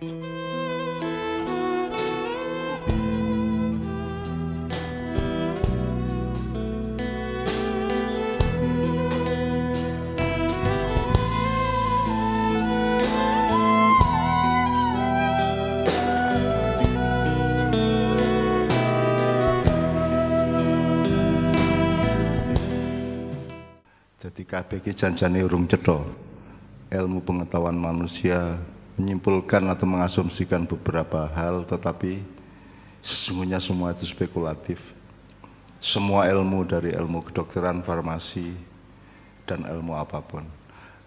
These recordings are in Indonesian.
Jadi KBG janjane urung cetha. Ilmu pengetahuan manusia menyimpulkan atau mengasumsikan beberapa hal tetapi sesungguhnya semua itu spekulatif. Semua ilmu dari ilmu kedokteran, farmasi dan ilmu apa pun.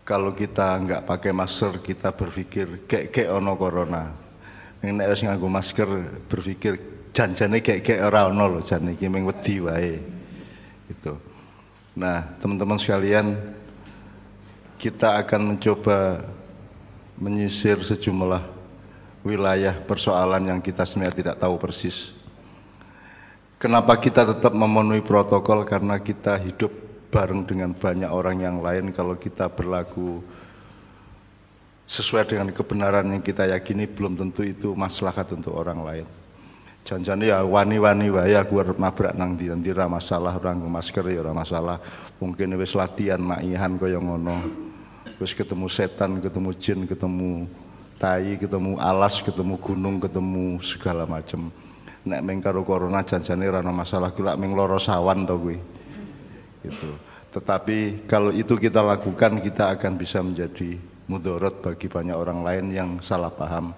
Kalau kita nggak pakai masker, kita berpikir kayak kayak ono corona. Ning nek wis nganggo masker berpikir janjane kayak kayak ora ono lho jan ming wedi wae. Gitu. Nah, teman-teman sekalian, kita akan mencoba menyisir sejumlah wilayah persoalan yang kita sebenarnya tidak tahu persis. Kenapa kita tetap memenuhi protokol? Karena kita hidup bareng dengan banyak orang yang lain. Kalau kita berlaku sesuai dengan kebenaran yang kita yakini, belum tentu itu maslahat untuk orang lain. Janjane ya wani-wani wae aku arep nabrak nang ndi ndi masalah ora masker ya ora masalah. Mungkin wis latihan makihan kaya ngono. Wis ketemu setan, ketemu jin, ketemu tai, ketemu alas, ketemu gunung, ketemu segala macam. Nek karo corona janjane ora masalah ku lak meng loro sawan to. Gitu. Tetapi kalau itu kita lakukan kita akan bisa menjadi mudorot bagi banyak orang lain yang salah paham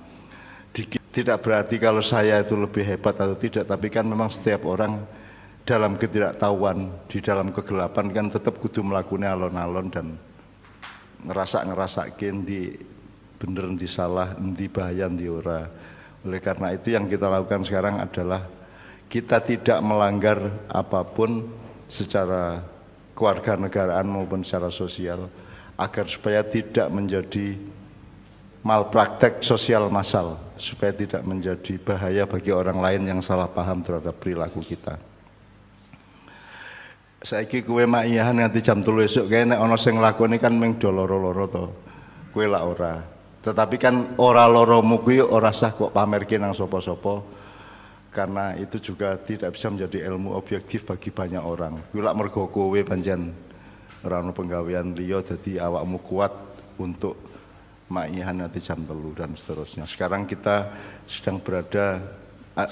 tidak berarti kalau saya itu lebih hebat atau tidak, tapi kan memang setiap orang dalam ketidaktahuan, di dalam kegelapan kan tetap kudu melakukan alon-alon dan ngerasa ngerasa di bener di salah, di bahaya, di ora. Oleh karena itu yang kita lakukan sekarang adalah kita tidak melanggar apa pun secara kewarganegaraan maupun secara sosial agar supaya tidak menjadi malpraktek sosial massal supaya tidak menjadi bahaya bagi orang lain yang salah paham terhadap perilaku kita. Saiki kue makiyahan nanti jam telu esuk kayak nek ono sing lakoni kan meng doloro-loro to. Kue lah ora. Tetapi kan ora loromu kuwi ora sah kok pamerke nang sapa-sapa. Karena itu juga tidak bisa menjadi ilmu objektif bagi banyak orang. Kuwi lak mergo kowe pancen ora ono penggawean liya dadi awakmu kuat untuk ma'ihan nanti jam telu dan seterusnya. Sekarang kita sedang berada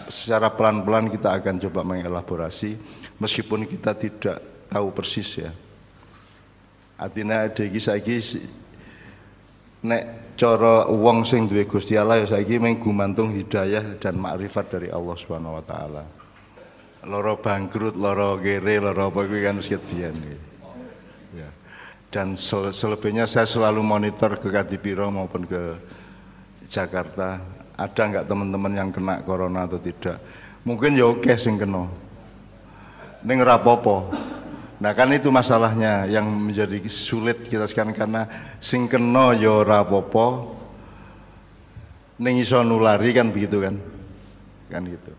secara pelan-pelan kita akan coba mengelaborasi meskipun kita tidak tahu persis ya. Artinya ada iki saiki nek cara wong sing duwe Gusti Allah ya saiki mung gumantung hidayah dan makrifat dari Allah Subhanahu wa taala. Loro bangkrut, loro kere, loro apa kuwi kan wis biyen Ya dan selebihnya saya selalu monitor ke Kadipiro maupun ke Jakarta ada nggak teman-teman yang kena corona atau tidak mungkin ya oke sing kena ini rapopo nah kan itu masalahnya yang menjadi sulit kita sekarang karena sing kena ya rapopo ning iso nulari kan begitu kan kan gitu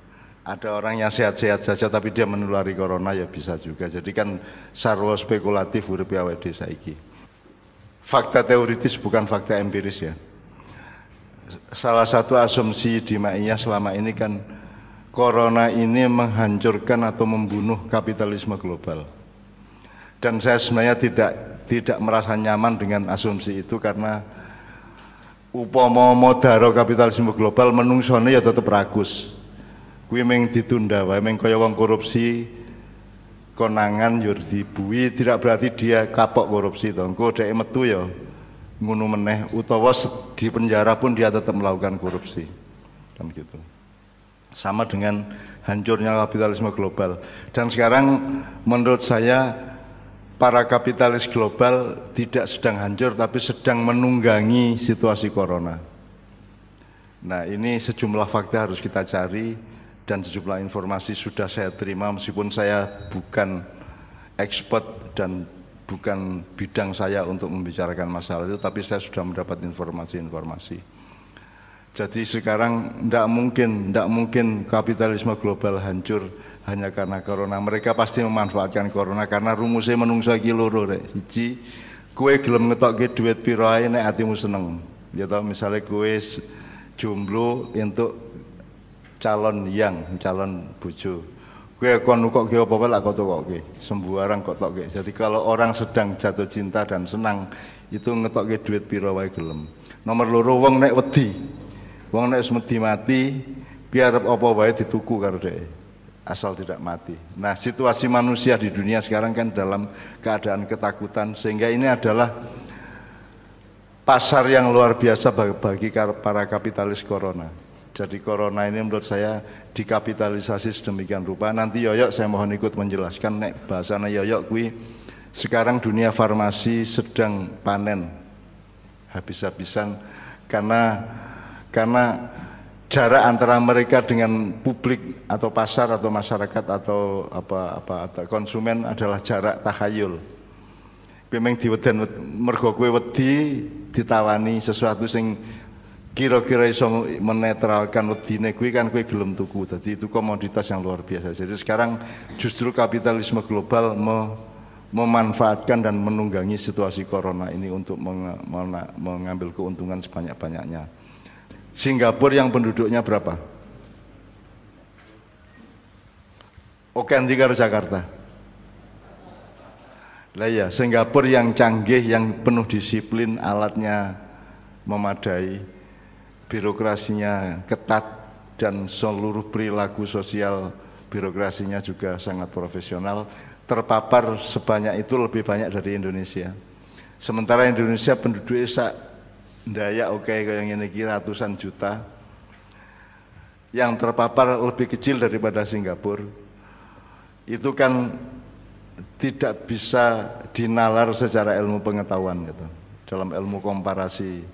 ada orang yang sehat-sehat saja tapi dia menulari corona ya bisa juga. Jadi kan sarwa spekulatif urip awake saiki. Fakta teoritis bukan fakta empiris ya. Salah satu asumsi di Ma'iyah selama ini kan corona ini menghancurkan atau membunuh kapitalisme global. Dan saya sebenarnya tidak tidak merasa nyaman dengan asumsi itu karena upama modaro kapitalisme global menungsone ya tetap ragus kuwi meng ditunda wae meng kaya wong korupsi konangan yo dibui tidak berarti dia kapok korupsi to engko dhek metu ya ngono meneh utawa di penjara pun dia tetap melakukan korupsi. Kan gitu. Sama dengan hancurnya kapitalisme global. Dan sekarang menurut saya para kapitalis global tidak sedang hancur tapi sedang menunggangi situasi corona. Nah ini sejumlah fakta harus kita cari dan sejumlah informasi sudah saya terima meskipun saya bukan ekspert dan bukan bidang saya untuk membicarakan masalah itu tapi saya sudah mendapat informasi-informasi. Jadi sekarang tidak mungkin, tidak mungkin kapitalisme global hancur hanya karena corona. Mereka pasti memanfaatkan corona karena rumusnya menungso iki loro rek. Siji, kue gelem ngetokke duit piro ae nek atimu seneng. Ya tau misalnya kue jomblo untuk calon yang calon bojo gue kon kok gue apa lah kok kok gue sembarang kok tok jadi kalau orang sedang jatuh cinta dan senang itu ngetok ke duit piro wae gelem. Nomor loro wong nek wedi. Wong nek semedi mati biar apa wae dituku karo dhek. Asal tidak mati. Nah, situasi manusia di dunia sekarang kan dalam keadaan ketakutan sehingga ini adalah pasar yang luar biasa bagi para kapitalis corona. Jadi corona ini menurut saya dikapitalisasi sedemikian rupa. Nanti Yoyok saya mohon ikut menjelaskan nek bahasanya Yoyok kui sekarang dunia farmasi sedang panen habis-habisan karena karena jarak antara mereka dengan publik atau pasar atau masyarakat atau apa apa atau konsumen adalah jarak takhayul. Memang diweden mergo kowe wedi ditawani sesuatu sing kira-kira iso menetralkan wedine kuwi kan kowe gelem tuku. Jadi itu komoditas yang luar biasa. Jadi sekarang justru kapitalisme global me, memanfaatkan dan menunggangi situasi corona ini untuk mengambil keuntungan sebanyak-banyaknya. Singapura yang penduduknya berapa? Oke, nanti ke Jakarta. Lah ya, Singapura yang canggih, yang penuh disiplin, alatnya memadai, birokrasinya ketat dan seluruh perilaku sosial birokrasinya juga sangat profesional. Terpapar sebanyak itu lebih banyak dari Indonesia. Sementara Indonesia penduduknya Daya oke okay, kayak ini ratusan juta yang terpapar lebih kecil daripada Singapura itu kan tidak bisa dinalar secara ilmu pengetahuan gitu dalam ilmu komparasi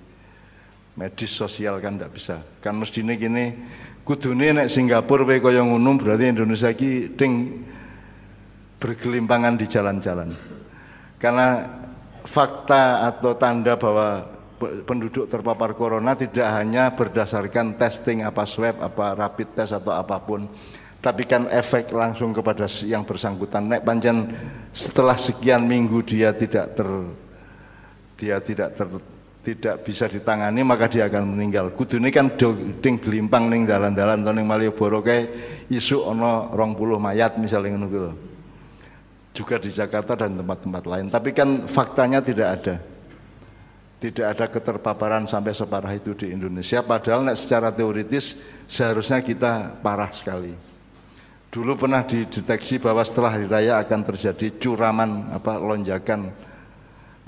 medis sosial kan tidak bisa. Kan mestinya gini kudune nek Singapura wae kaya ngono berarti Indonesia ki ting bergelimpangan di jalan-jalan. Karena fakta atau tanda bahwa penduduk terpapar corona tidak hanya berdasarkan testing apa swab apa rapid test atau apa pun tapi kan efek langsung kepada yang bersangkutan. Nek panjang setelah sekian minggu dia tidak ter dia tidak ter, tidak bisa ditangani maka dia akan meninggal. Kudu ini kan ding gelimpang ning dalan-dalan atau ning Malioboro kayak isu ono rong puluh mayat misalnya ngono Juga di Jakarta dan tempat-tempat lain. Tapi kan faktanya tidak ada. Tidak ada keterpaparan sampai separah itu di Indonesia. Padahal nek secara teoritis seharusnya kita parah sekali. Dulu pernah dideteksi bahwa setelah hari raya akan terjadi curaman apa lonjakan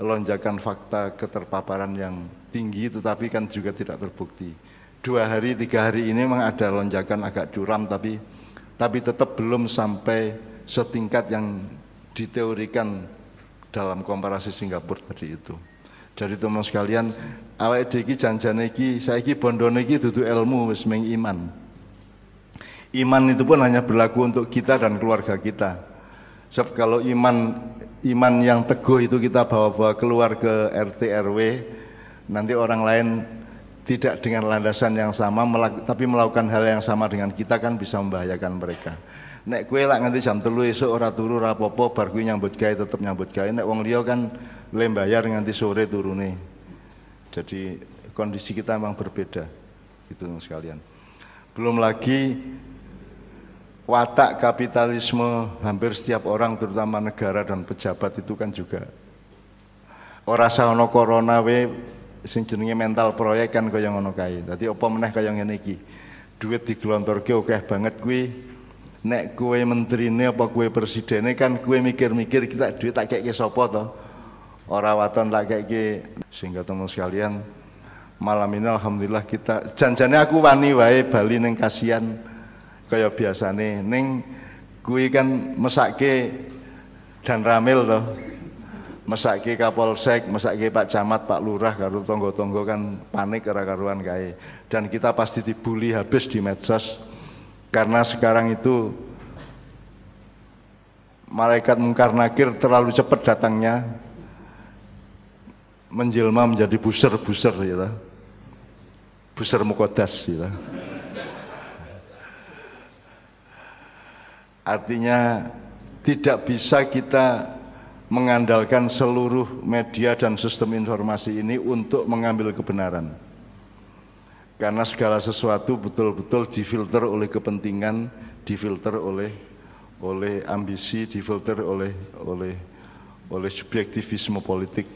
lonjakan fakta keterpaparan yang tinggi tetapi kan juga tidak terbukti dua hari tiga hari ini memang ada lonjakan agak curam tapi tapi tetap belum sampai setingkat yang diteorikan dalam komparasi Singapura tadi itu. Jadi teman sekalian, awak iki janjane iki saiki bondone iki ilmu wis iman. Iman itu pun hanya berlaku untuk kita dan keluarga kita. Sebab kalau iman iman yang teguh itu kita bawa-bawa keluar ke RT RW, nanti orang lain tidak dengan landasan yang sama tapi melakukan hal yang sama dengan kita kan bisa membahayakan mereka. Nek kue lah nganti jam telu esuk ora turu apa-apa bar kuwi nyambut gawe tetep nyambut gawe. Nek wong liya kan lembayar nganti sore turune. Jadi kondisi kita memang berbeda gitu sekalian. Belum lagi watak kapitalisme hampir setiap orang terutama negara dan pejabat itu kan juga. Ora saono corona we sing jenenge mental proyek kan kaya ngono kae. Dadi apa meneh kaya ngene iki. Duit digelontorke akeh banget kuwi. Nek kue menterine apa kue presidennya kan kue mikir-mikir kita duit tak kayak sapa to? Orang waton tak kayak sehingga teman sekalian malam ini alhamdulillah kita janjane aku wani wae Bali neng kasihan kaya biasane neng kui kan mesake dan ramil toh mesake Kapolsek, mesake Pak Camat, Pak Lurah karo tonggo-tonggo kan panik kara karuan kae. Dan kita pasti dibully habis di medsos karena sekarang itu malaikat mungkar nakir terlalu cepat datangnya menjelma menjadi buser-buser gitu. Buser mukodas gitu. Artinya tidak bisa kita mengandalkan seluruh media dan sistem informasi ini untuk mengambil kebenaran. karena segala sesuatu betul-betul difilter oleh kepentingan, difilter oleh oleh ambisi, difilter oleh oleh oleh subjektivisme politik.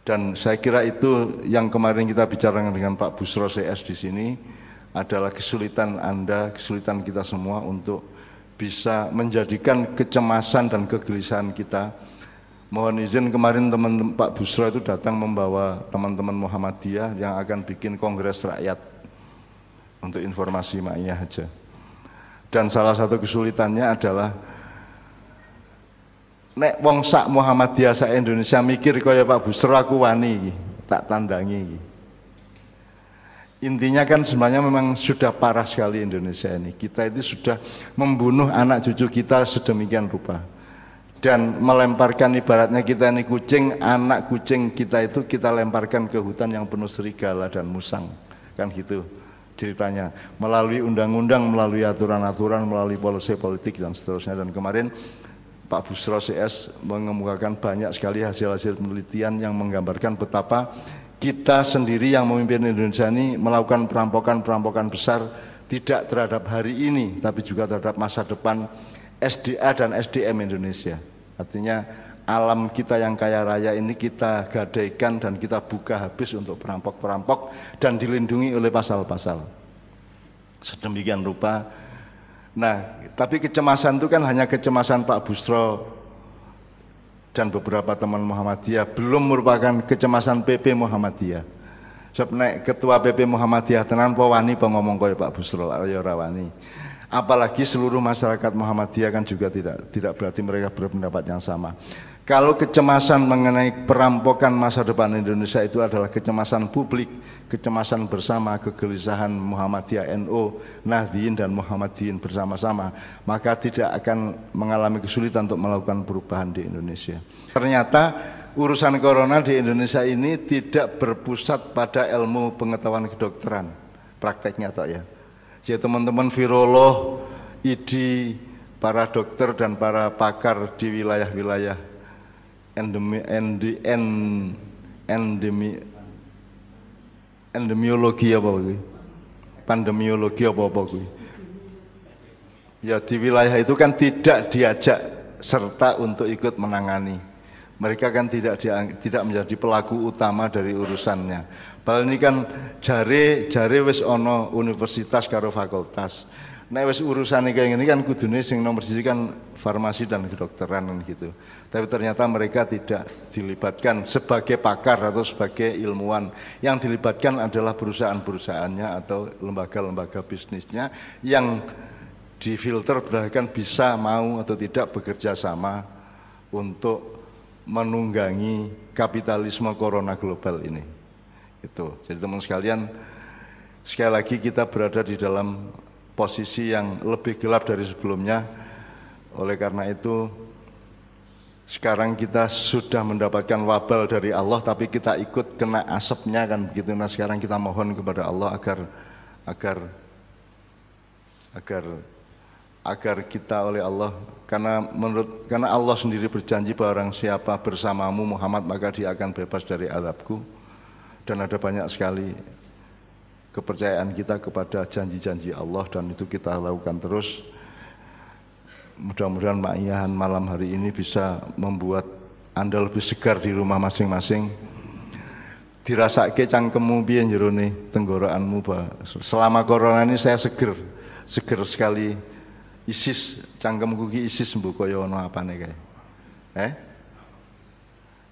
Dan saya kira itu yang kemarin kita bicarakan dengan Pak Busro CS di sini adalah kesulitan Anda, kesulitan kita semua untuk bisa menjadikan kecemasan dan kegelisahan kita Mohon izin kemarin teman Pak Busro itu datang membawa teman-teman Muhammadiyah yang akan bikin kongres rakyat untuk informasi Ma'iyah aja. Dan salah satu kesulitannya adalah nek wong sak Muhammadiyah sak Indonesia mikir kaya Pak Busro aku wani tak tandangi. Intinya kan sebenarnya memang sudah parah sekali Indonesia ini. Kita itu sudah membunuh anak cucu kita sedemikian rupa dan melemparkan ibaratnya kita ini kucing, anak kucing kita itu kita lemparkan ke hutan yang penuh serigala dan musang. Kan gitu ceritanya. Melalui undang-undang, melalui aturan-aturan, melalui polisi politik dan seterusnya. Dan kemarin Pak Busro CS mengemukakan banyak sekali hasil-hasil penelitian yang menggambarkan betapa kita sendiri yang memimpin Indonesia ini melakukan perampokan-perampokan besar tidak terhadap hari ini tapi juga terhadap masa depan SDA dan SDM Indonesia. Artinya alam kita yang kaya raya ini kita gadaikan dan kita buka habis untuk perampok-perampok dan dilindungi oleh pasal-pasal. Sedemikian rupa. Nah, tapi kecemasan itu kan hanya kecemasan Pak Bustro dan beberapa teman Muhammadiyah belum merupakan kecemasan PP Muhammadiyah. Sebab naik ketua PP Muhammadiyah tenan po wani pengomong kaya Pak Busro ayo rawani. Apalagi seluruh masyarakat Muhammadiyah kan juga tidak tidak berarti mereka berpendapat yang sama. Kalau kecemasan mengenai perampokan masa depan Indonesia itu adalah kecemasan publik, kecemasan bersama, kegelisahan Muhammadiyah NU, Nahdien dan Muhammadiyyin bersama-sama, maka tidak akan mengalami kesulitan untuk melakukan perubahan di Indonesia. Ternyata urusan corona di Indonesia ini tidak berpusat pada ilmu pengetahuan kedokteran, prakteknya tak ya jadi teman-teman virolog, ID, para dokter dan para pakar di wilayah-wilayah endemi, endi, en, endemi, endemiologi apa gue? Pandemiologi apa apa gue? Ya di wilayah itu kan tidak diajak serta untuk ikut menangani. Mereka kan tidak tidak menjadi pelaku utama dari urusannya. Padahal ini kan jare jare wis ono universitas karo fakultas. Nek wis urusan kayak gini kan kudune sing nomor siji kan farmasi dan kedokteran kan gitu. Tapi ternyata mereka tidak dilibatkan sebagai pakar atau sebagai ilmuwan. Yang dilibatkan adalah perusahaan-perusahaannya atau lembaga-lembaga bisnisnya yang difilter berdasarkan bisa mau atau tidak bekerja sama untuk menunggangi kapitalisme corona global ini. Itu. Jadi teman sekalian, sekali lagi kita berada di dalam posisi yang lebih gelap dari sebelumnya. Oleh karena itu, sekarang kita sudah mendapatkan wabal dari Allah, tapi kita ikut kena asapnya kan begitu. Nah sekarang kita mohon kepada Allah agar agar agar agar kita oleh Allah karena menurut karena Allah sendiri berjanji bahwa orang siapa bersamamu Muhammad maka dia akan bebas dari azabku dan ada banyak sekali kepercayaan kita kepada janji-janji Allah dan itu kita lakukan terus. Mudah-mudahan makiyahan malam hari ini bisa membuat Anda lebih segar di rumah masing-masing. Dirasake cangkemmu biyen jerone tenggorokanmu Selama corona ini saya seger, seger sekali. Isis cangkemku ki isis mbok kaya ana apane kae. Eh?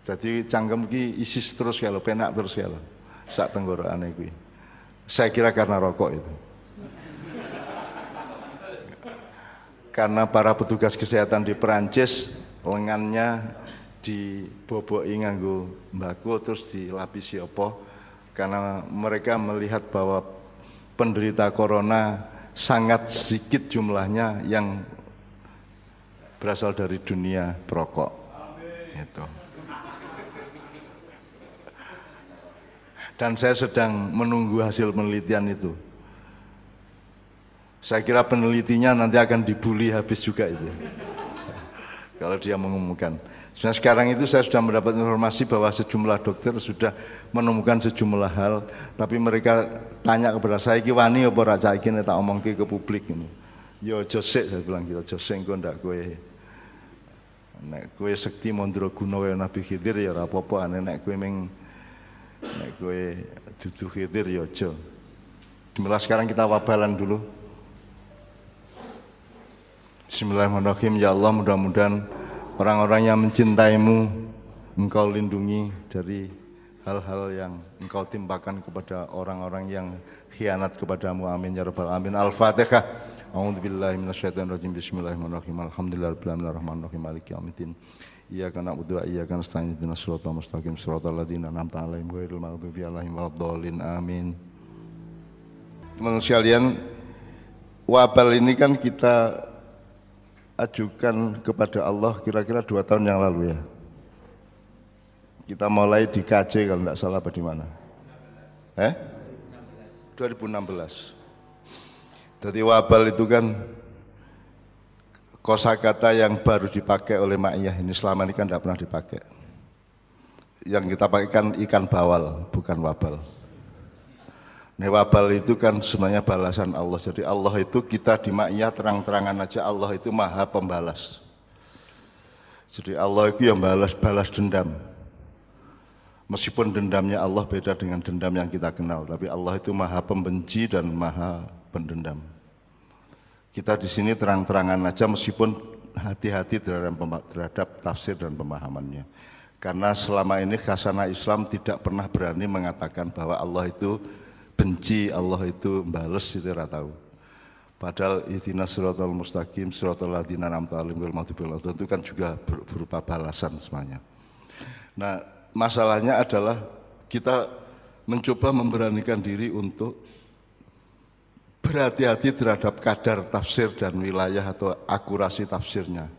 Jadi cangkem ki isis terus kalau penak terus kalau sak tenggorokane kuwi. Saya kira karena rokok itu. Karena para petugas kesehatan di Perancis lengannya diboboki nganggo mbako terus dilapisi apa karena mereka melihat bahwa penderita corona sangat sedikit jumlahnya yang berasal dari dunia perokok. Itu. Dan saya sedang menunggu hasil penelitian itu. Saya kira penelitinya nanti akan dibully habis juga itu. Kalau dia mengumumkan. Nah, sekarang itu saya sudah mendapat informasi bahwa sejumlah dokter sudah menemukan sejumlah hal, tapi mereka tanya kepada saya, "Iki wani apa ora cah iki tak omongke ke publik ini." Yo josek saya bilang gitu, josek engko ndak kowe nek kowe sekti mondro guna Nabi Khidir ya ora apa-apa, nek kowe meng nek kowe dudu Khidir ya aja. Bismillah sekarang kita wabalan dulu. Bismillahirrahmanirrahim. Ya Allah mudah-mudahan orang-orang yang mencintaimu engkau lindungi dari hal-hal yang engkau timpakan kepada orang-orang yang khianat kepadamu. Amin ya rabbal alamin. Al-fatihah. A'udzubillahi minasyaitonirrajim. Bismillahirrahmanirrahim. Alhamdulillahirabbil maliki yaumiddin Iyyaka na'budu wa iyyaka nasta'in ihdinas siratal mustaqim siratal ladzina an'amta 'alaihim ghairil maghdubi 'alaihim waladdallin amin Teman-teman sekalian wabal ini kan kita ajukan kepada Allah kira-kira dua tahun yang lalu ya. Kita mulai di KJ kalau tidak salah apa di mana? Eh? 2016. Jadi wabal itu kan kosakata yang baru dipakai oleh Ma'iyah ini selama ini kan tidak pernah dipakai. Yang kita pakai kan ikan bawal, bukan wabal. Newabal itu kan sebenarnya balasan Allah. Jadi Allah itu kita di maknya terang-terangan aja Allah itu maha pembalas. Jadi Allah itu yang balas balas dendam. Meskipun dendamnya Allah beda dengan dendam yang kita kenal, tapi Allah itu maha pembenci dan maha pendendam. Kita di sini terang-terangan aja meskipun hati-hati terhadap, tafsir dan pemahamannya. Karena selama ini khasana Islam tidak pernah berani mengatakan bahwa Allah itu benci Allah itu bales itu ora tahu. Padahal ihdina suratul mustaqim suratul ladina an'amta alaihim itu kan juga berupa balasan semuanya. Nah, masalahnya adalah kita mencoba memberanikan diri untuk berhati-hati terhadap kadar tafsir dan wilayah atau akurasi tafsirnya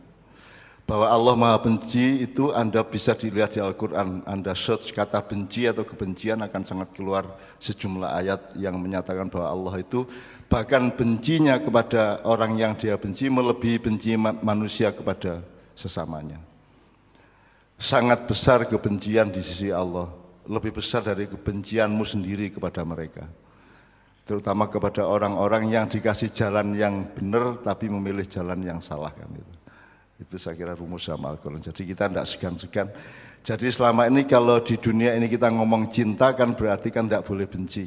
bahwa Allah Maha Benci itu Anda bisa dilihat di Al-Quran. Anda search kata benci atau kebencian akan sangat keluar sejumlah ayat yang menyatakan bahwa Allah itu bahkan bencinya kepada orang yang dia benci melebihi benci manusia kepada sesamanya. Sangat besar kebencian di sisi Allah, lebih besar dari kebencianmu sendiri kepada mereka. Terutama kepada orang-orang yang dikasih jalan yang benar tapi memilih jalan yang salah kan itu. Itu saya kira rumus sama Al-Quran. Jadi kita tidak segan-segan. Jadi selama ini kalau di dunia ini kita ngomong cinta kan berarti kan tidak boleh benci.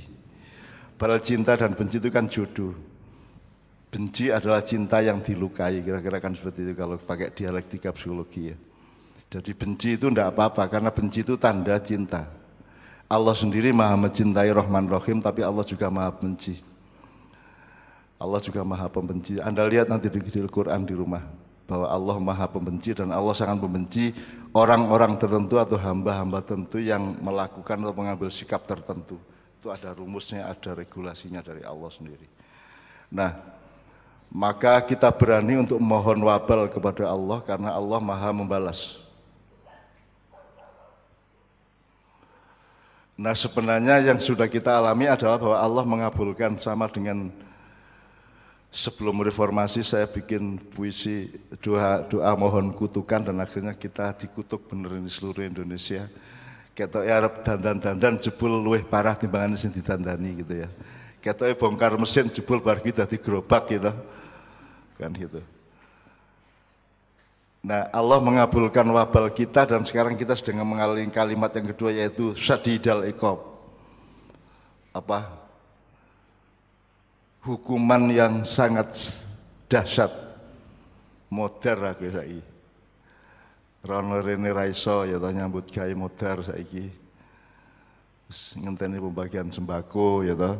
Padahal cinta dan benci itu kan jodoh. Benci adalah cinta yang dilukai, kira-kira kan seperti itu kalau pakai dialektika psikologi ya. Jadi benci itu tidak apa-apa karena benci itu tanda cinta. Allah sendiri maha mencintai Rahman Rahim tapi Allah juga maha benci. Allah juga maha pembenci. Anda lihat nanti di Al-Quran di rumah bahwa Allah maha pembenci dan Allah sangat membenci orang-orang tertentu atau hamba-hamba tertentu yang melakukan atau mengambil sikap tertentu. Itu ada rumusnya, ada regulasinya dari Allah sendiri. Nah, maka kita berani untuk mohon wabal kepada Allah karena Allah maha membalas. Nah sebenarnya yang sudah kita alami adalah bahwa Allah mengabulkan sama dengan sebelum reformasi saya bikin puisi doa doa mohon kutukan dan akhirnya kita dikutuk bener ini seluruh Indonesia. Kita ya Arab dandan-dandan jebul luwih parah timbangan sing didandani gitu ya. Kita bongkar mesin jebul bar kita digerobak gitu. Kan gitu. Nah Allah mengabulkan wabal kita dan sekarang kita sedang mengalami kalimat yang kedua yaitu sadidal ikob. Apa? hukuman yang sangat dahsyat modern aku saiki Rono rene raiso ya ta nyambut gawe modern saiki ngenteni pembagian sembako ya ta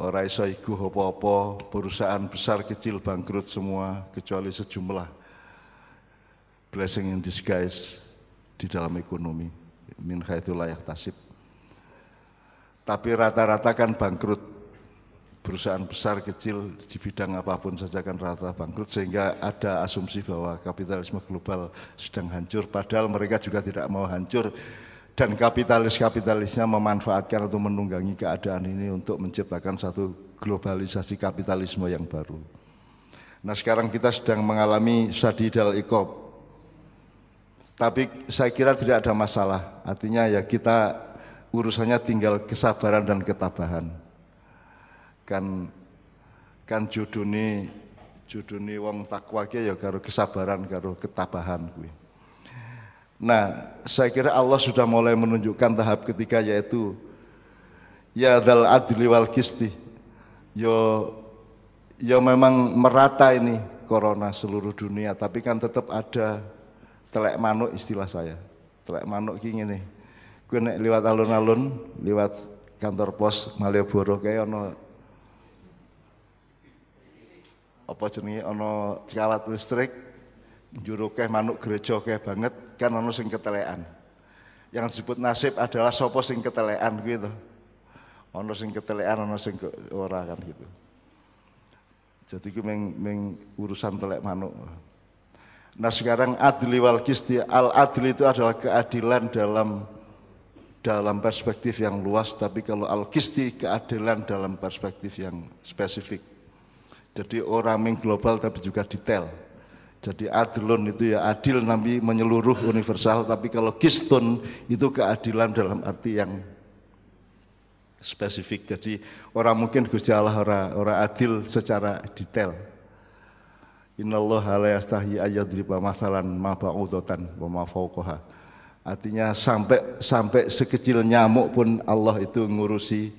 ora iso iku apa-apa perusahaan besar kecil bangkrut semua kecuali sejumlah blessing in disguise di dalam ekonomi min haitsu layak tasib tapi rata-rata kan bangkrut perusahaan besar kecil di bidang apa pun saja kan rata bangkrut sehingga ada asumsi bahwa kapitalisme global sedang hancur padahal mereka juga tidak mau hancur dan kapitalis-kapitalisnya memanfaatkan atau menunggangi keadaan ini untuk menciptakan satu globalisasi kapitalisme yang baru. Nah sekarang kita sedang mengalami sadidal ikob. Tapi saya kira tidak ada masalah. Artinya ya kita urusannya tinggal kesabaran dan ketabahan. Kan kan juduni juduni wong takwa ki ya karo kesabaran karo ketabahan kuwi. Nah, saya kira Allah sudah mulai menunjukkan tahap ketiga yaitu ya dal adli wal kisti. Yo yo memang merata ini corona seluruh dunia, tapi kan tetap ada telek manuk istilah saya. Telek manuk ki ngene. Gue nek liwat alun-alun, liwat kantor pos Malioboro kayak ono apa jenenge ono kawat listrik juru keh manuk gereja keh banget kan ono sing ketelekan. Yang disebut nasib adalah sopo sing ketelekan gitu. Ono sing ketelekan, ono sing ora kan gitu. Jadi itu meng, meng urusan telek manuk. Nah sekarang adli wal kisti, al adli itu adalah keadilan dalam dalam perspektif yang luas, tapi kalau al kisti keadilan dalam perspektif yang spesifik. Jadi orang meng global tapi juga detail. Jadi adlun itu ya adil nabi menyeluruh universal, tapi kalau kistun itu keadilan dalam arti yang spesifik. Jadi orang mungkin Gusti Allah orang, orang adil secara detail. Innallaha la yastahi ayyadriba masalan ma ba'udatan wa ma fawqaha. Artinya sampai sampai sekecil nyamuk pun Allah itu ngurusi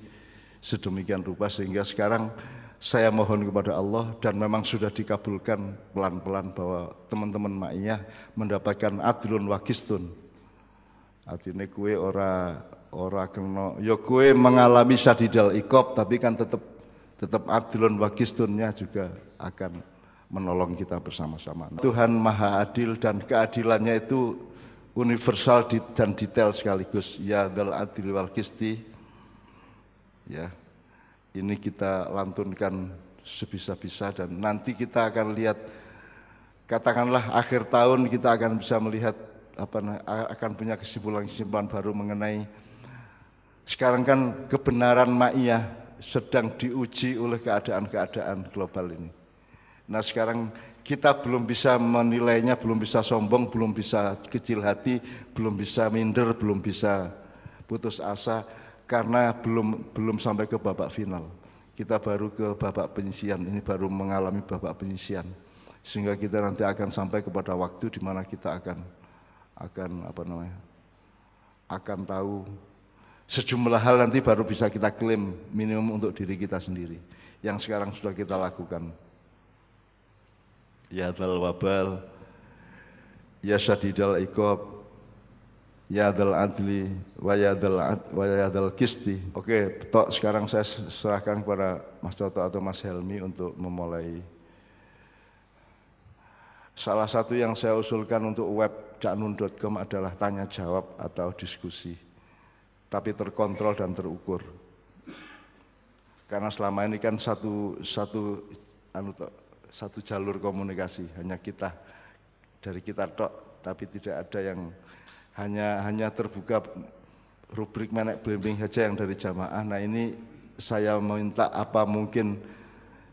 sedemikian rupa sehingga sekarang saya mohon kepada Allah dan memang sudah dikabulkan pelan-pelan bahwa teman-teman Ma'iyah mendapatkan adlun wakistun. Artinya kue ora ora kena ya kue mengalami syadidal ikop tapi kan tetap tetap adlun wakistunnya juga akan menolong kita bersama-sama. Tuhan Maha Adil dan keadilannya itu universal dan detail sekaligus. Ya dal adil wal kisti. Ya, ini kita lantunkan sebisa-bisa dan nanti kita akan lihat katakanlah akhir tahun kita akan bisa melihat apa akan punya kesimpulan-kesimpulan baru mengenai sekarang kan kebenaran ma'iyah sedang diuji oleh keadaan-keadaan global ini. Nah sekarang kita belum bisa menilainya, belum bisa sombong, belum bisa kecil hati, belum bisa minder, belum bisa putus asa karena belum belum sampai ke babak final. Kita baru ke babak penyisian, ini baru mengalami babak penyisian. Sehingga kita nanti akan sampai kepada waktu di mana kita akan akan apa namanya? akan tahu sejumlah hal nanti baru bisa kita klaim minimum untuk diri kita sendiri yang sekarang sudah kita lakukan ya dal wabal. Ya syadidal ikob ya dal adli. Wa ya dal wa ya dal kisti. Oke tok sekarang saya serahkan kepada Mas Toto atau Mas Helmi untuk memulai. Salah satu yang saya usulkan untuk web caknun.com adalah tanya jawab atau diskusi. Tapi terkontrol dan terukur. Karena selama ini kan satu satu anu satu jalur komunikasi. Hanya kita dari kita tok tapi tidak ada yang hanya hanya terbuka rubrik menek blimbing saja yang dari jamaah. Nah ini saya minta apa mungkin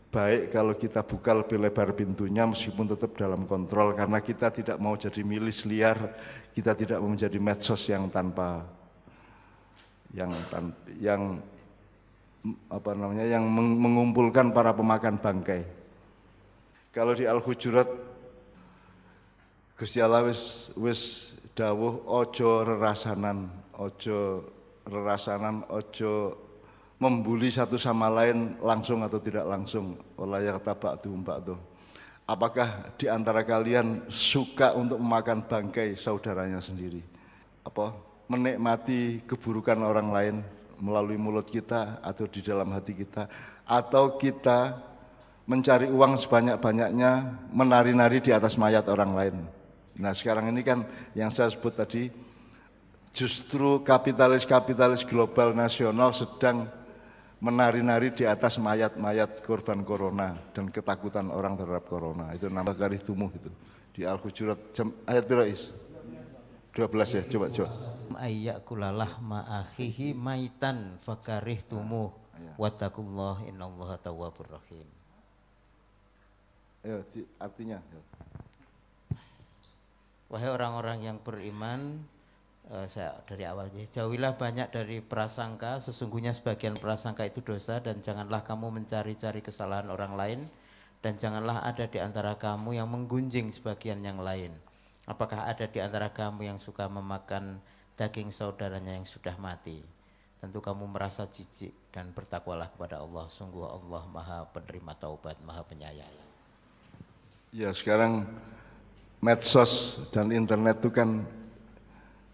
baik kalau kita buka lebih lebar pintunya meskipun tetap dalam kontrol karena kita tidak mau jadi milis liar kita tidak mau menjadi medsos yang tanpa yang yang apa namanya yang mengumpulkan para pemakan bangkai kalau di Al-Hujurat Gusti Allah wis wis dawuh ojo rerasanan, ojo rerasanan, ojo membuli satu sama lain langsung atau tidak langsung. Oleh kata ba'du ba'du. Apakah di antara kalian suka untuk memakan bangkai saudaranya sendiri? Apa menikmati keburukan orang lain melalui mulut kita atau di dalam hati kita atau kita mencari uang sebanyak-banyaknya, menari-nari di atas mayat orang lain. Nah sekarang ini kan yang saya sebut tadi, justru kapitalis-kapitalis global nasional sedang menari-nari di atas mayat-mayat korban corona dan ketakutan orang terhadap corona. Itu nama garis tumuh itu di Al-Hujurat ayat berapa 12 ya, coba coba. Ayyakulalah ma'akhihi maitan fakarih tumuh. Iya. Wattakullah innallaha tawwabur rahim. Ayo, artinya. Wahai orang-orang yang beriman, uh, saya dari awalnya jauhilah banyak dari prasangka. Sesungguhnya sebagian prasangka itu dosa dan janganlah kamu mencari-cari kesalahan orang lain dan janganlah ada di antara kamu yang menggunjing sebagian yang lain. Apakah ada di antara kamu yang suka memakan daging saudaranya yang sudah mati? Tentu kamu merasa jijik dan bertakwalah kepada Allah. Sungguh Allah Maha penerima taubat, Maha penyayang. Ya sekarang medsos dan internet itu kan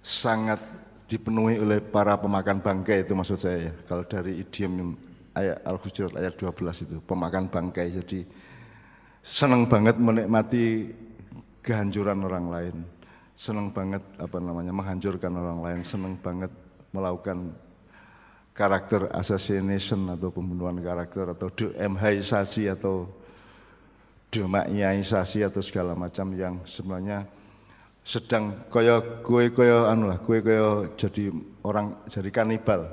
sangat dipenuhi oleh para pemakan bangkai itu maksud saya ya. Kalau dari idiom ayat Al-Hujurat ayat 12 itu pemakan bangkai jadi senang banget menikmati kehancuran orang lain. Senang banget apa namanya menghancurkan orang lain, senang banget melakukan karakter assassination atau pembunuhan karakter atau DMH-isasi atau demaknyaisasi atau segala macam yang sebenarnya sedang kaya kue kaya anu lah kue kaya jadi orang jadi kanibal.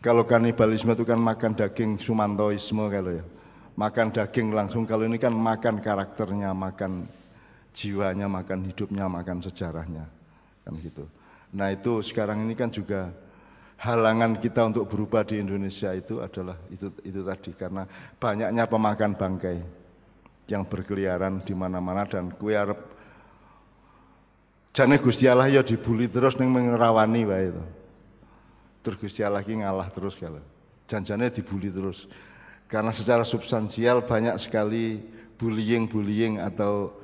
Kalau kanibalisme itu kan makan daging sumantoisme kalau ya. Makan daging langsung kalau ini kan makan karakternya makan jiwanya makan hidupnya makan sejarahnya kan gitu. Nah itu sekarang ini kan juga halangan kita untuk berubah di Indonesia itu adalah itu itu tadi karena banyaknya pemakan bangkai yang berkeliaran di mana-mana dan kue arep jane Gusti Allah ya dibuli terus ning mengerawani wae itu. Terus Gusti Allah ki ngalah terus kalau. Janjane dibuli terus. Karena secara substansial banyak sekali bullying-bullying atau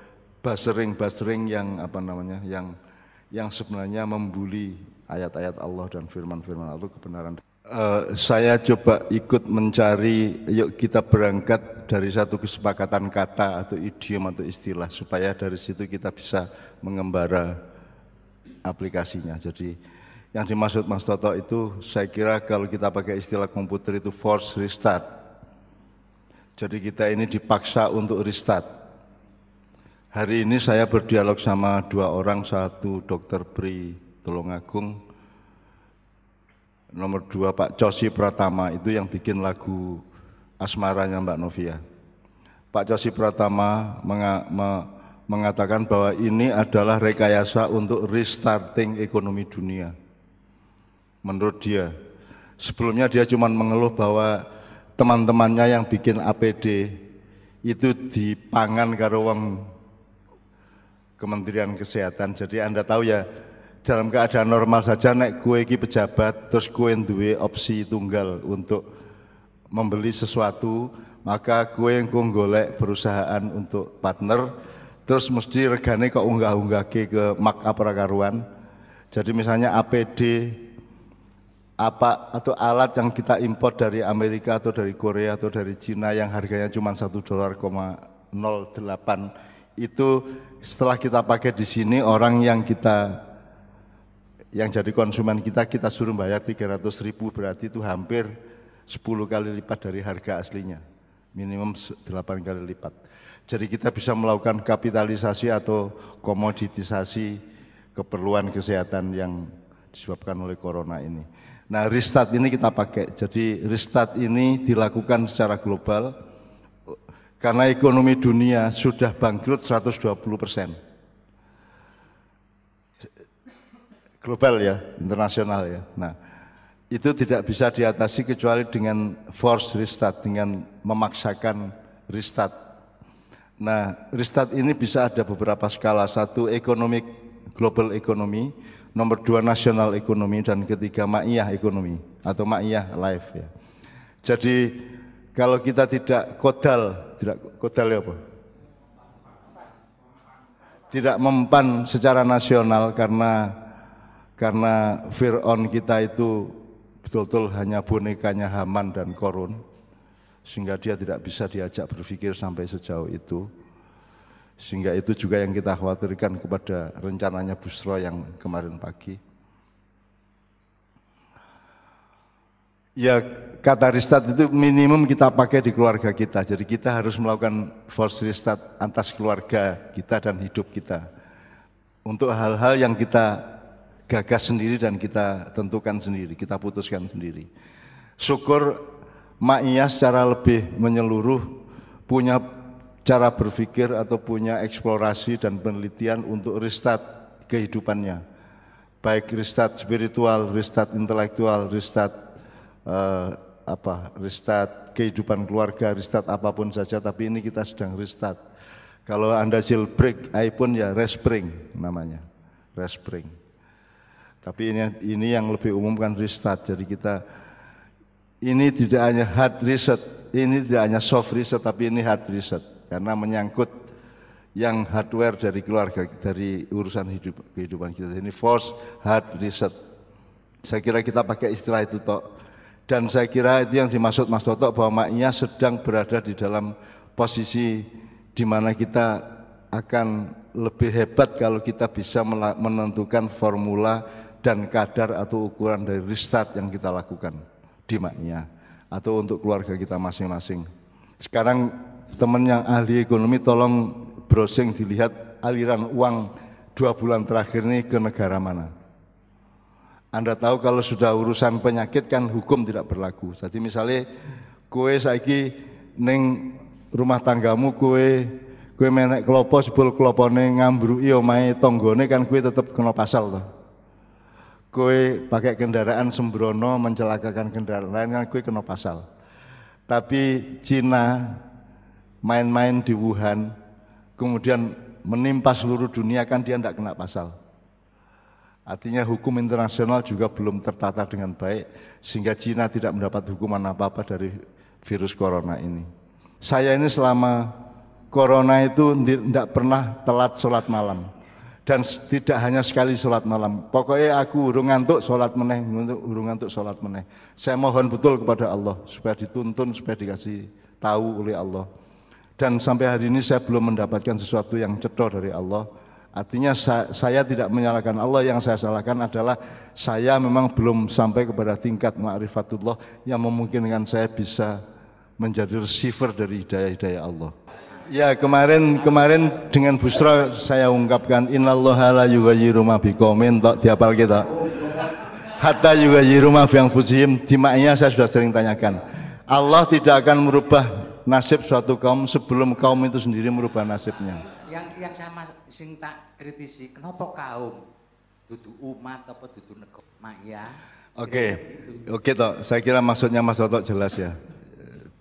basering-basering yang apa namanya yang yang sebenarnya membuli ayat-ayat Allah dan firman-firman Allah kebenaran. Uh, saya coba ikut mencari, yuk kita berangkat dari satu kesepakatan kata atau idiom atau istilah supaya dari situ kita bisa mengembara aplikasinya. Jadi yang dimaksud Mas Toto itu saya kira kalau kita pakai istilah komputer itu force restart. Jadi kita ini dipaksa untuk restart. Hari ini saya berdialog sama dua orang, satu dokter Pri Tulungagung, nomor dua Pak Cosi Pratama itu yang bikin lagu asmaranya Mbak Novia. Pak Cosi Pratama menga, me, mengatakan bahwa ini adalah rekayasa untuk restarting ekonomi dunia. Menurut dia, sebelumnya dia cuma mengeluh bahwa teman-temannya yang bikin APD itu dipangan karo wong Kementerian Kesehatan. Jadi Anda tahu ya dalam keadaan normal saja nek kue iki pejabat terus kue duwe opsi tunggal untuk membeli sesuatu maka kue yang golek perusahaan untuk partner terus mesti regane kok unggah-unggah ke markup karuan. Jadi misalnya APD apa atau alat yang kita import dari Amerika atau dari Korea atau dari Cina yang harganya cuma satu dolar koma 08 itu setelah kita pakai di sini orang yang kita yang jadi konsumen kita kita suruh bayar 300 ribu berarti itu hampir 10 kali lipat dari harga aslinya. Minimum 8 kali lipat. Jadi kita bisa melakukan kapitalisasi atau komoditisasi keperluan kesehatan yang disebabkan oleh corona ini. Nah restart ini kita pakai. Jadi restart ini dilakukan secara global karena ekonomi dunia sudah bangkrut 120 persen global ya, internasional ya. Nah, itu tidak bisa diatasi kecuali dengan force restart, dengan memaksakan restart. Nah, restart ini bisa ada beberapa skala. Satu, ekonomi global ekonomi, nomor dua nasional ekonomi, dan ketiga ma'iyah ekonomi atau ma'iyah life ya. Jadi kalau kita tidak kodal, tidak kodal ya apa? Tidak mempan secara nasional karena karena Fir'aun kita itu betul-betul hanya bonekanya Haman dan Korun sehingga dia tidak bisa diajak berpikir sampai sejauh itu. Sehingga itu juga yang kita khawatirkan kepada rencananya Busro yang kemarin pagi. Ya kata restart itu minimum kita pakai di keluarga kita. Jadi kita harus melakukan force restart atas keluarga kita dan hidup kita. Untuk hal-hal yang kita gagas sendiri dan kita tentukan sendiri, kita putuskan sendiri. Syukur Ma'iyah secara lebih menyeluruh punya cara berpikir atau punya eksplorasi dan penelitian untuk restart kehidupannya. Baik restart spiritual, restart intelektual, restart uh, apa? Restart kehidupan keluarga, restart apa pun saja tapi ini kita sedang restart. Kalau Anda jailbreak iPhone ya respring namanya. Respring. Tapi ini ini yang lebih umum kan restart. Jadi kita ini tidak hanya hard reset, ini tidak hanya soft reset tapi ini hard reset karena menyangkut yang hardware dari keluarga dari urusan hidup kehidupan kita. Ini force hard reset. Saya kira kita pakai istilah itu toh. Dan saya kira itu yang dimaksud Mas Toto bahwa maknya sedang berada di dalam posisi di mana kita akan lebih hebat kalau kita bisa menentukan formula dan kadar atau ukuran dari restart yang kita lakukan di maknya atau untuk keluarga kita masing-masing. Sekarang teman yang ahli ekonomi tolong browsing dilihat aliran uang dua bulan terakhir ini ke negara mana. Anda tahu kalau sudah urusan penyakit kan hukum tidak berlaku. Jadi misalnya kue saiki neng rumah tanggamu kue kue menek kelopo sebul kelopone ngambrui omahe tonggone kan kue tetap kena pasal toh kue pakai kendaraan sembrono mencelakakan kendaraan lain kan kue kena pasal. Tapi Cina main-main di Wuhan, kemudian menimpa seluruh dunia kan dia tidak kena pasal. Artinya hukum internasional juga belum tertata dengan baik sehingga Cina tidak mendapat hukuman apa-apa dari virus corona ini. Saya ini selama corona itu tidak pernah telat sholat malam dan tidak hanya sekali sholat malam. Pokoknya aku urung ngantuk sholat meneh, urung ngantuk sholat meneh. Saya mohon betul kepada Allah supaya dituntun, supaya dikasih tahu oleh Allah. Dan sampai hari ini saya belum mendapatkan sesuatu yang cedoh dari Allah. Artinya saya tidak menyalahkan Allah, yang saya salahkan adalah saya memang belum sampai kepada tingkat ma'rifatullah yang memungkinkan saya bisa menjadi receiver dari hidayah-hidayah Allah. Ya kemarin kemarin dengan Busra saya ungkapkan innallaha la yughayyiru ma biqaumin tok diapal kita. Hatta yughayyiru ma bi anfusihim di maknya saya sudah sering tanyakan. Allah tidak akan merubah nasib suatu kaum sebelum kaum itu sendiri merubah nasibnya. Yang yang sama sing tak kritisi, kenapa kaum dudu umat apa dudu negara? Makya. Oke. Okay. Oke okay, toh, saya kira maksudnya Mas Toto jelas ya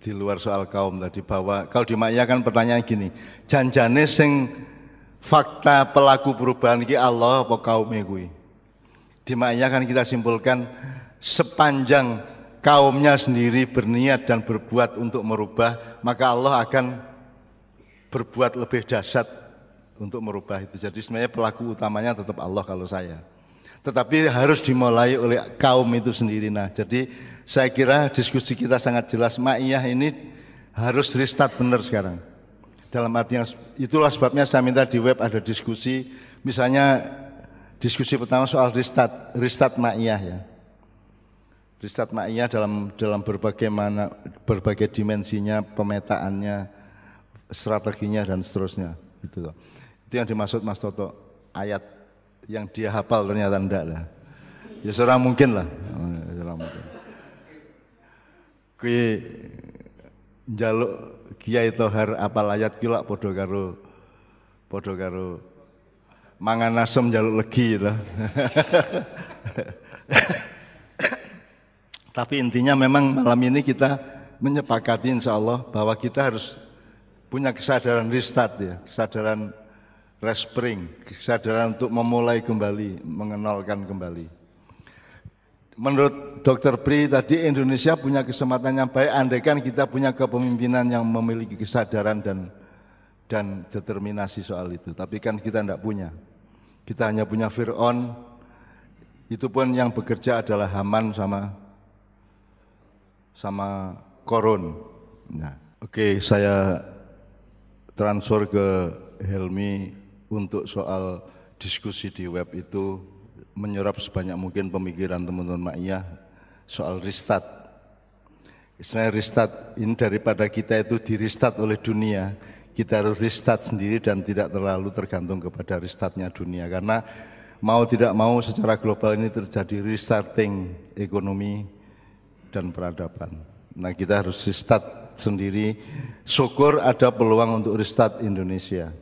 di luar soal kaum tadi bahwa kalau di Maya kan pertanyaan gini, janjane sing fakta pelaku perubahan ini Allah apa kaum kuwi? Di Maya kan kita simpulkan sepanjang kaumnya sendiri berniat dan berbuat untuk merubah, maka Allah akan berbuat lebih dahsyat untuk merubah itu. Jadi sebenarnya pelaku utamanya tetap Allah kalau saya. Tetapi harus dimulai oleh kaum itu sendiri. Nah, jadi saya kira diskusi kita sangat jelas Ma'iyah ini harus restart benar sekarang. Dalam artinya itulah sebabnya saya minta di web ada diskusi misalnya diskusi pertama soal restart restart Ma'iyah ya. Restart Ma'iyah dalam dalam berbagai mana berbagai dimensinya, pemetaannya, strateginya dan seterusnya gitu Itu yang dimaksud Mas Toto ayat yang dia hafal ternyata enggak lah. Ya seorang mungkin lah. Seorang mungkin kuwi njaluk Kiai Tohar apal ayat ki lak padha karo mangan asem njaluk legi gitu. Tapi intinya memang malam ini kita menyepakati insya Allah bahwa kita harus punya kesadaran restart ya, kesadaran respring, kesadaran untuk memulai kembali, mengenalkan kembali. Menurut Dr. Pri tadi Indonesia punya kesempatan yang baik andaikan kita punya kepemimpinan yang memiliki kesadaran dan dan determinasi soal itu. Tapi kan kita tidak punya. Kita hanya punya Fir'aun, itu pun yang bekerja adalah Haman sama sama Korun. Nah, oke okay, saya transfer ke Helmi untuk soal diskusi di web itu menyerap sebanyak mungkin pemikiran teman-teman Ma'iyah soal restart. Istilahnya restart ini daripada kita itu di restart oleh dunia, kita harus restart sendiri dan tidak terlalu tergantung kepada restartnya dunia. Karena mau tidak mau secara global ini terjadi restarting ekonomi dan peradaban. Nah kita harus restart sendiri. Syukur ada peluang untuk restart Indonesia.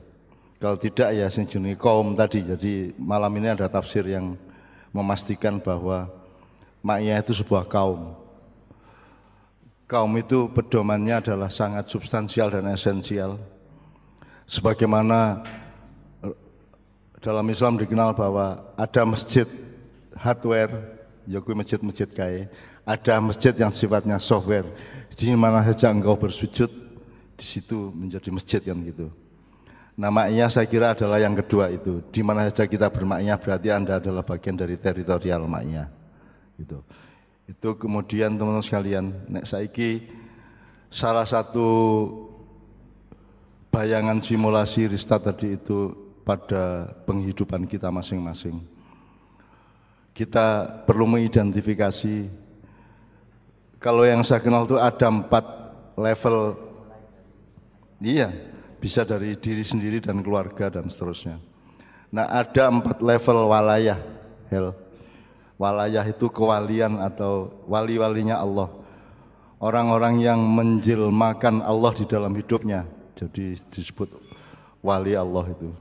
Kalau tidak ya sing kaum tadi. Jadi malam ini ada tafsir yang memastikan bahwa maknya itu sebuah kaum. Kaum itu pedomannya adalah sangat substansial dan esensial. Sebagaimana dalam Islam dikenal bahwa ada masjid hardware, ya masjid-masjid kaya, ada masjid yang sifatnya software. Di mana saja engkau bersujud, di situ menjadi masjid kan gitu. Namanya saya kira adalah yang kedua itu. Di mana saja kita bermaknya berarti Anda adalah bagian dari teritorial maknya. Gitu. Itu kemudian teman-teman sekalian, nek saiki salah satu bayangan simulasi restart tadi itu pada penghidupan kita masing-masing. Kita perlu mengidentifikasi kalau yang saya kenal itu ada empat level iya bisa dari diri sendiri dan keluarga dan seterusnya. Nah ada empat level walayah hel. Walayah itu kewalian atau wali-walinya Allah. Orang-orang yang menjelmakan Allah di dalam hidupnya. Jadi disebut wali Allah itu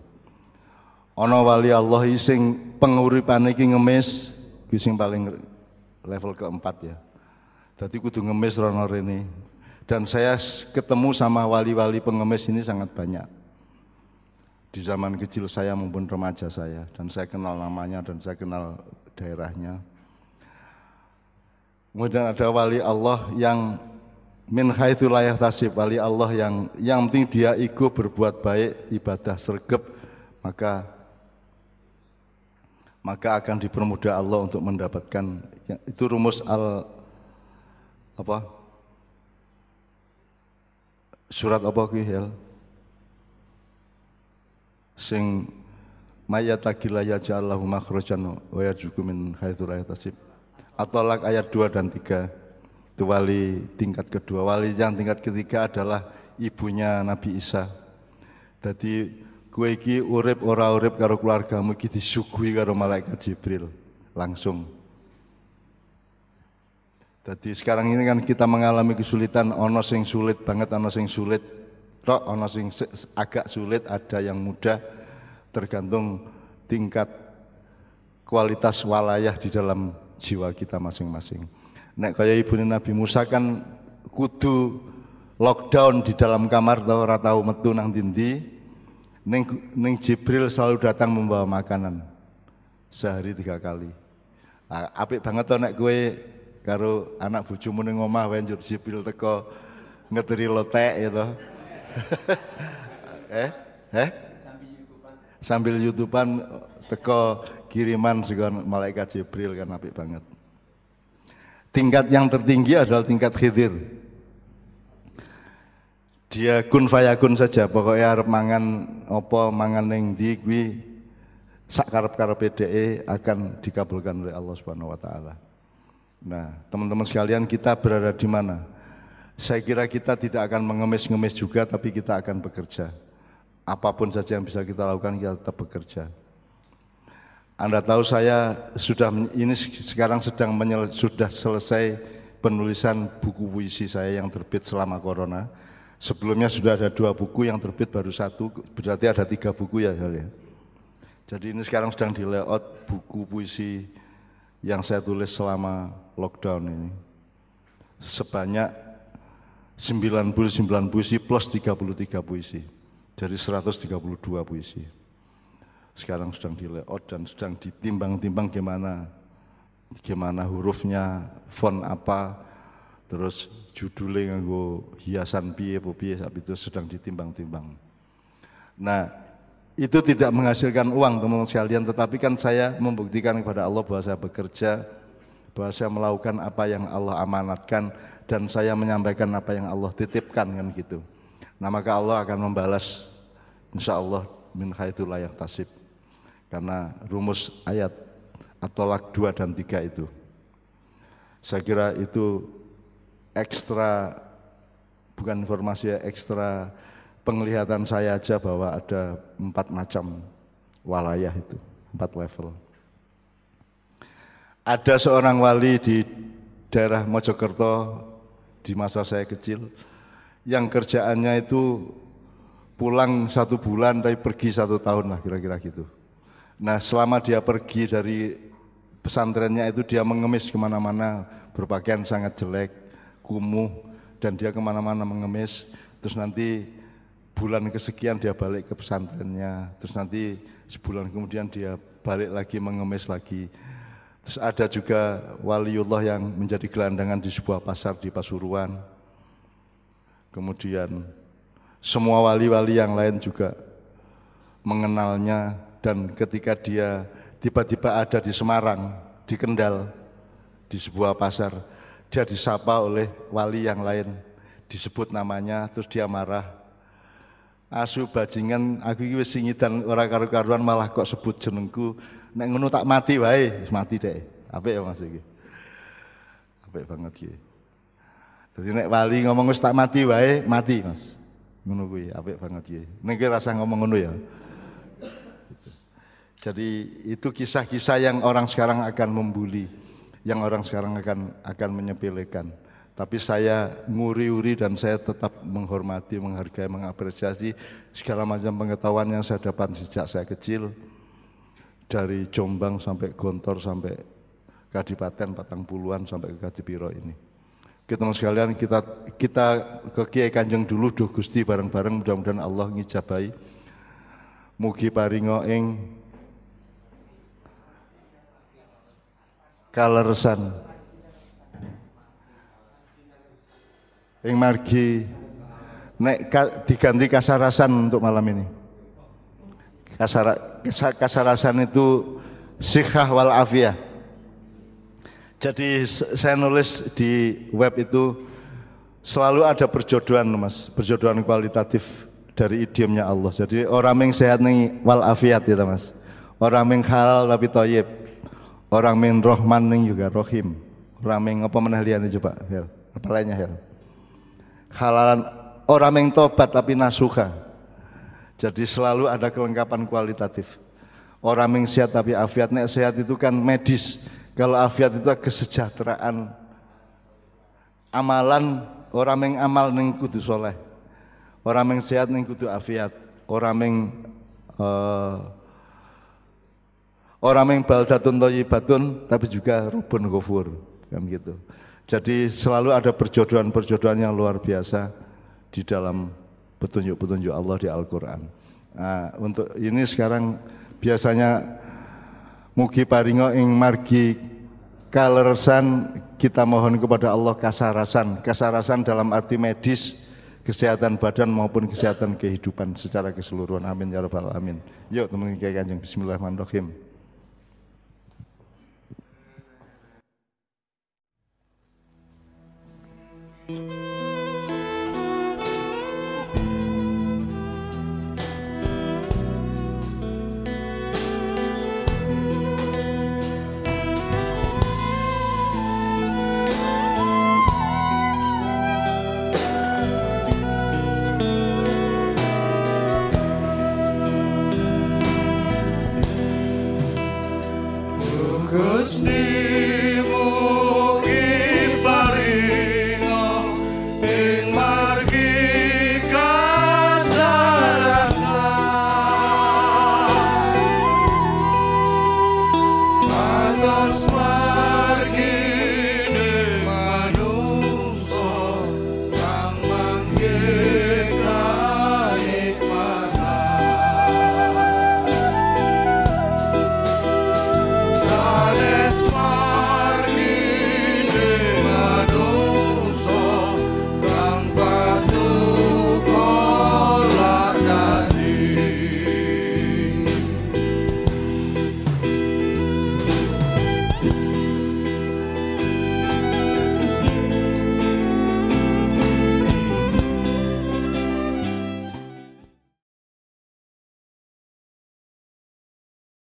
ana wali Allah sing penguripane iki ngemis ki sing paling level keempat ya. Jadi kudu ngemis rono rene. Dan saya ketemu sama wali-wali pengemis ini sangat banyak. Di zaman kecil saya maupun remaja saya dan saya kenal namanya dan saya kenal daerahnya. Kemudian ada wali Allah yang min haitsu tasib wali Allah yang yang penting dia ikut berbuat baik ibadah sergap maka maka akan dipermudah Allah untuk mendapatkan ya, itu rumus al apa surat apa ki hel? Sing mayatagila yaj'allahu makhrajan wa yarzuqu min haitsu la yahtasib. At-Talaq ayat 2 dan 3 itu wali tingkat kedua. Wali yang tingkat ketiga adalah ibunya Nabi Isa. Jadi Kue iki urip ora urip karo keluargamu iki disuguhi karo malaikat Jibril langsung. Jadi sekarang ini kan kita mengalami kesulitan, ono sing sulit banget, ono sing sulit, tok, ono sing agak sulit, ada yang mudah, tergantung tingkat kualitas walayah di dalam jiwa kita masing-masing. Nek kaya ibu Nabi Musa kan kudu lockdown di dalam kamar tau ora tau metu nang dindi, Neng, neng Jibril selalu datang membawa makanan sehari tiga kali. Apik banget tuh nek gue karo anak bojomu ning omah wae Jibril teko ngeteri lotek gitu. eh? Eh? Sambil YouTubean teko kiriman juga malaikat Jibril kan apik banget. Tingkat yang tertinggi adalah tingkat khidir dia kun fayakun saja pokoknya harap mangan opo mangan neng di kuwi sak karep-karep PDE akan dikabulkan oleh Allah Subhanahu wa taala. Nah, teman-teman sekalian kita berada di mana? Saya kira kita tidak akan mengemis-ngemis juga tapi kita akan bekerja. Apa pun saja yang bisa kita lakukan kita tetap bekerja. Anda tahu saya sudah ini sekarang sedang menyel, sudah selesai penulisan buku puisi saya yang terbit selama corona Sebelumnya sudah ada dua buku yang terbit baru satu, berarti ada tiga buku ya ya. Jadi ini sekarang sedang di layout buku puisi yang saya tulis selama lockdown ini. Sebanyak 99 puisi plus 33 puisi. Jadi 132 puisi. Sekarang sedang di layout dan sedang ditimbang-timbang gimana gimana hurufnya, font apa, terus judulnya nganggo hiasan piye piye itu sedang ditimbang-timbang. Nah, itu tidak menghasilkan uang teman-teman sekalian, tetapi kan saya membuktikan kepada Allah bahwa saya bekerja, bahwa saya melakukan apa yang Allah amanatkan dan saya menyampaikan apa yang Allah titipkan kan gitu. Nah maka Allah akan membalas insya Allah min haitsu layak tasib. Karena rumus ayat atau lak 2 dan 3 itu. Saya kira itu ekstra bukan informasi ya ekstra penglihatan saya aja bahwa ada empat macam walayah itu empat level ada seorang wali di daerah Mojokerto di masa saya kecil yang kerjaannya itu pulang satu bulan tapi pergi satu tahun lah kira-kira gitu. Nah selama dia pergi dari pesantrennya itu dia mengemis ke mana-mana berpakaian sangat jelek, kumuh dan dia ke mana-mana mengemis. Terus nanti bulan kesekian dia balik ke pesantrennya. Terus nanti sebulan kemudian dia balik lagi mengemis lagi. Terus ada juga waliullah yang menjadi gelandangan di sebuah pasar di Pasuruan. Kemudian semua wali-wali yang lain juga mengenalnya dan ketika dia tiba-tiba ada di Semarang, di Kendal, di sebuah pasar, dia disapa oleh wali yang lain, disebut namanya, terus dia marah. Asu bajingan, aku iki wis singidan ora karu-karuan malah kok sebut jenengku. Nek ngono tak mati wae, wis mati deh. Apik ya Mas iki. Apik banget iki. Jadi nek wali ngomong wis tak mati wae, mati Mas. Ngono kuwi, apik banget iki. Nek rasa ngomong ngono ya. Jadi itu kisah-kisah yang orang sekarang akan membuli, yang orang sekarang akan akan menyepelekan. Tapi saya nguri-uri dan saya tetap menghormati, menghargai, mengapresiasi segala macam pengetahuan yang saya dapat sejak saya kecil. Dari Jombang sampai Gontor sampai Kadipaten Patang Puluhan sampai ke Kadipiro ini. Kita sekalian kita kita ke Kiai Kanjeng dulu duh Gusti bareng-bareng mudah-mudahan Allah ngijabai. Mugi paringo ing kaleresan ing margi nek diganti kasarasan untuk malam ini Kasar, kasarasan itu sikhah wal afiyah jadi saya nulis di web itu selalu ada perjodohan mas perjodohan kualitatif dari idiomnya Allah jadi orang yang sehat nih wal afiat ya mas orang yang halal tapi toyib Orang min rohman ning juga rohim. Orang min apa menah liyane coba, Hel. Apa lainnya, Hel? Halalan orang min tobat tapi nasuka. Jadi selalu ada kelengkapan kualitatif. Orang yang sehat tapi afiat nek sehat itu kan medis. Kalau afiat itu kesejahteraan amalan orang yang amal ning kudu soleh. Orang yang sehat ning kudu afiat. Orang yang uh, Orang yang baldatun batun tapi juga rubun gofur kan gitu. Jadi selalu ada perjodohan-perjodohan yang luar biasa di dalam petunjuk-petunjuk Allah di Al-Quran. Nah, untuk ini sekarang biasanya mugi paringo ing margi kalersan kita mohon kepada Allah kasarasan. Kasarasan dalam arti medis, kesehatan badan maupun kesehatan kehidupan secara keseluruhan. Amin ya rabbal alamin. Yuk teman-teman kanjeng Bismillahirrahmanirrahim. Mm-hmm.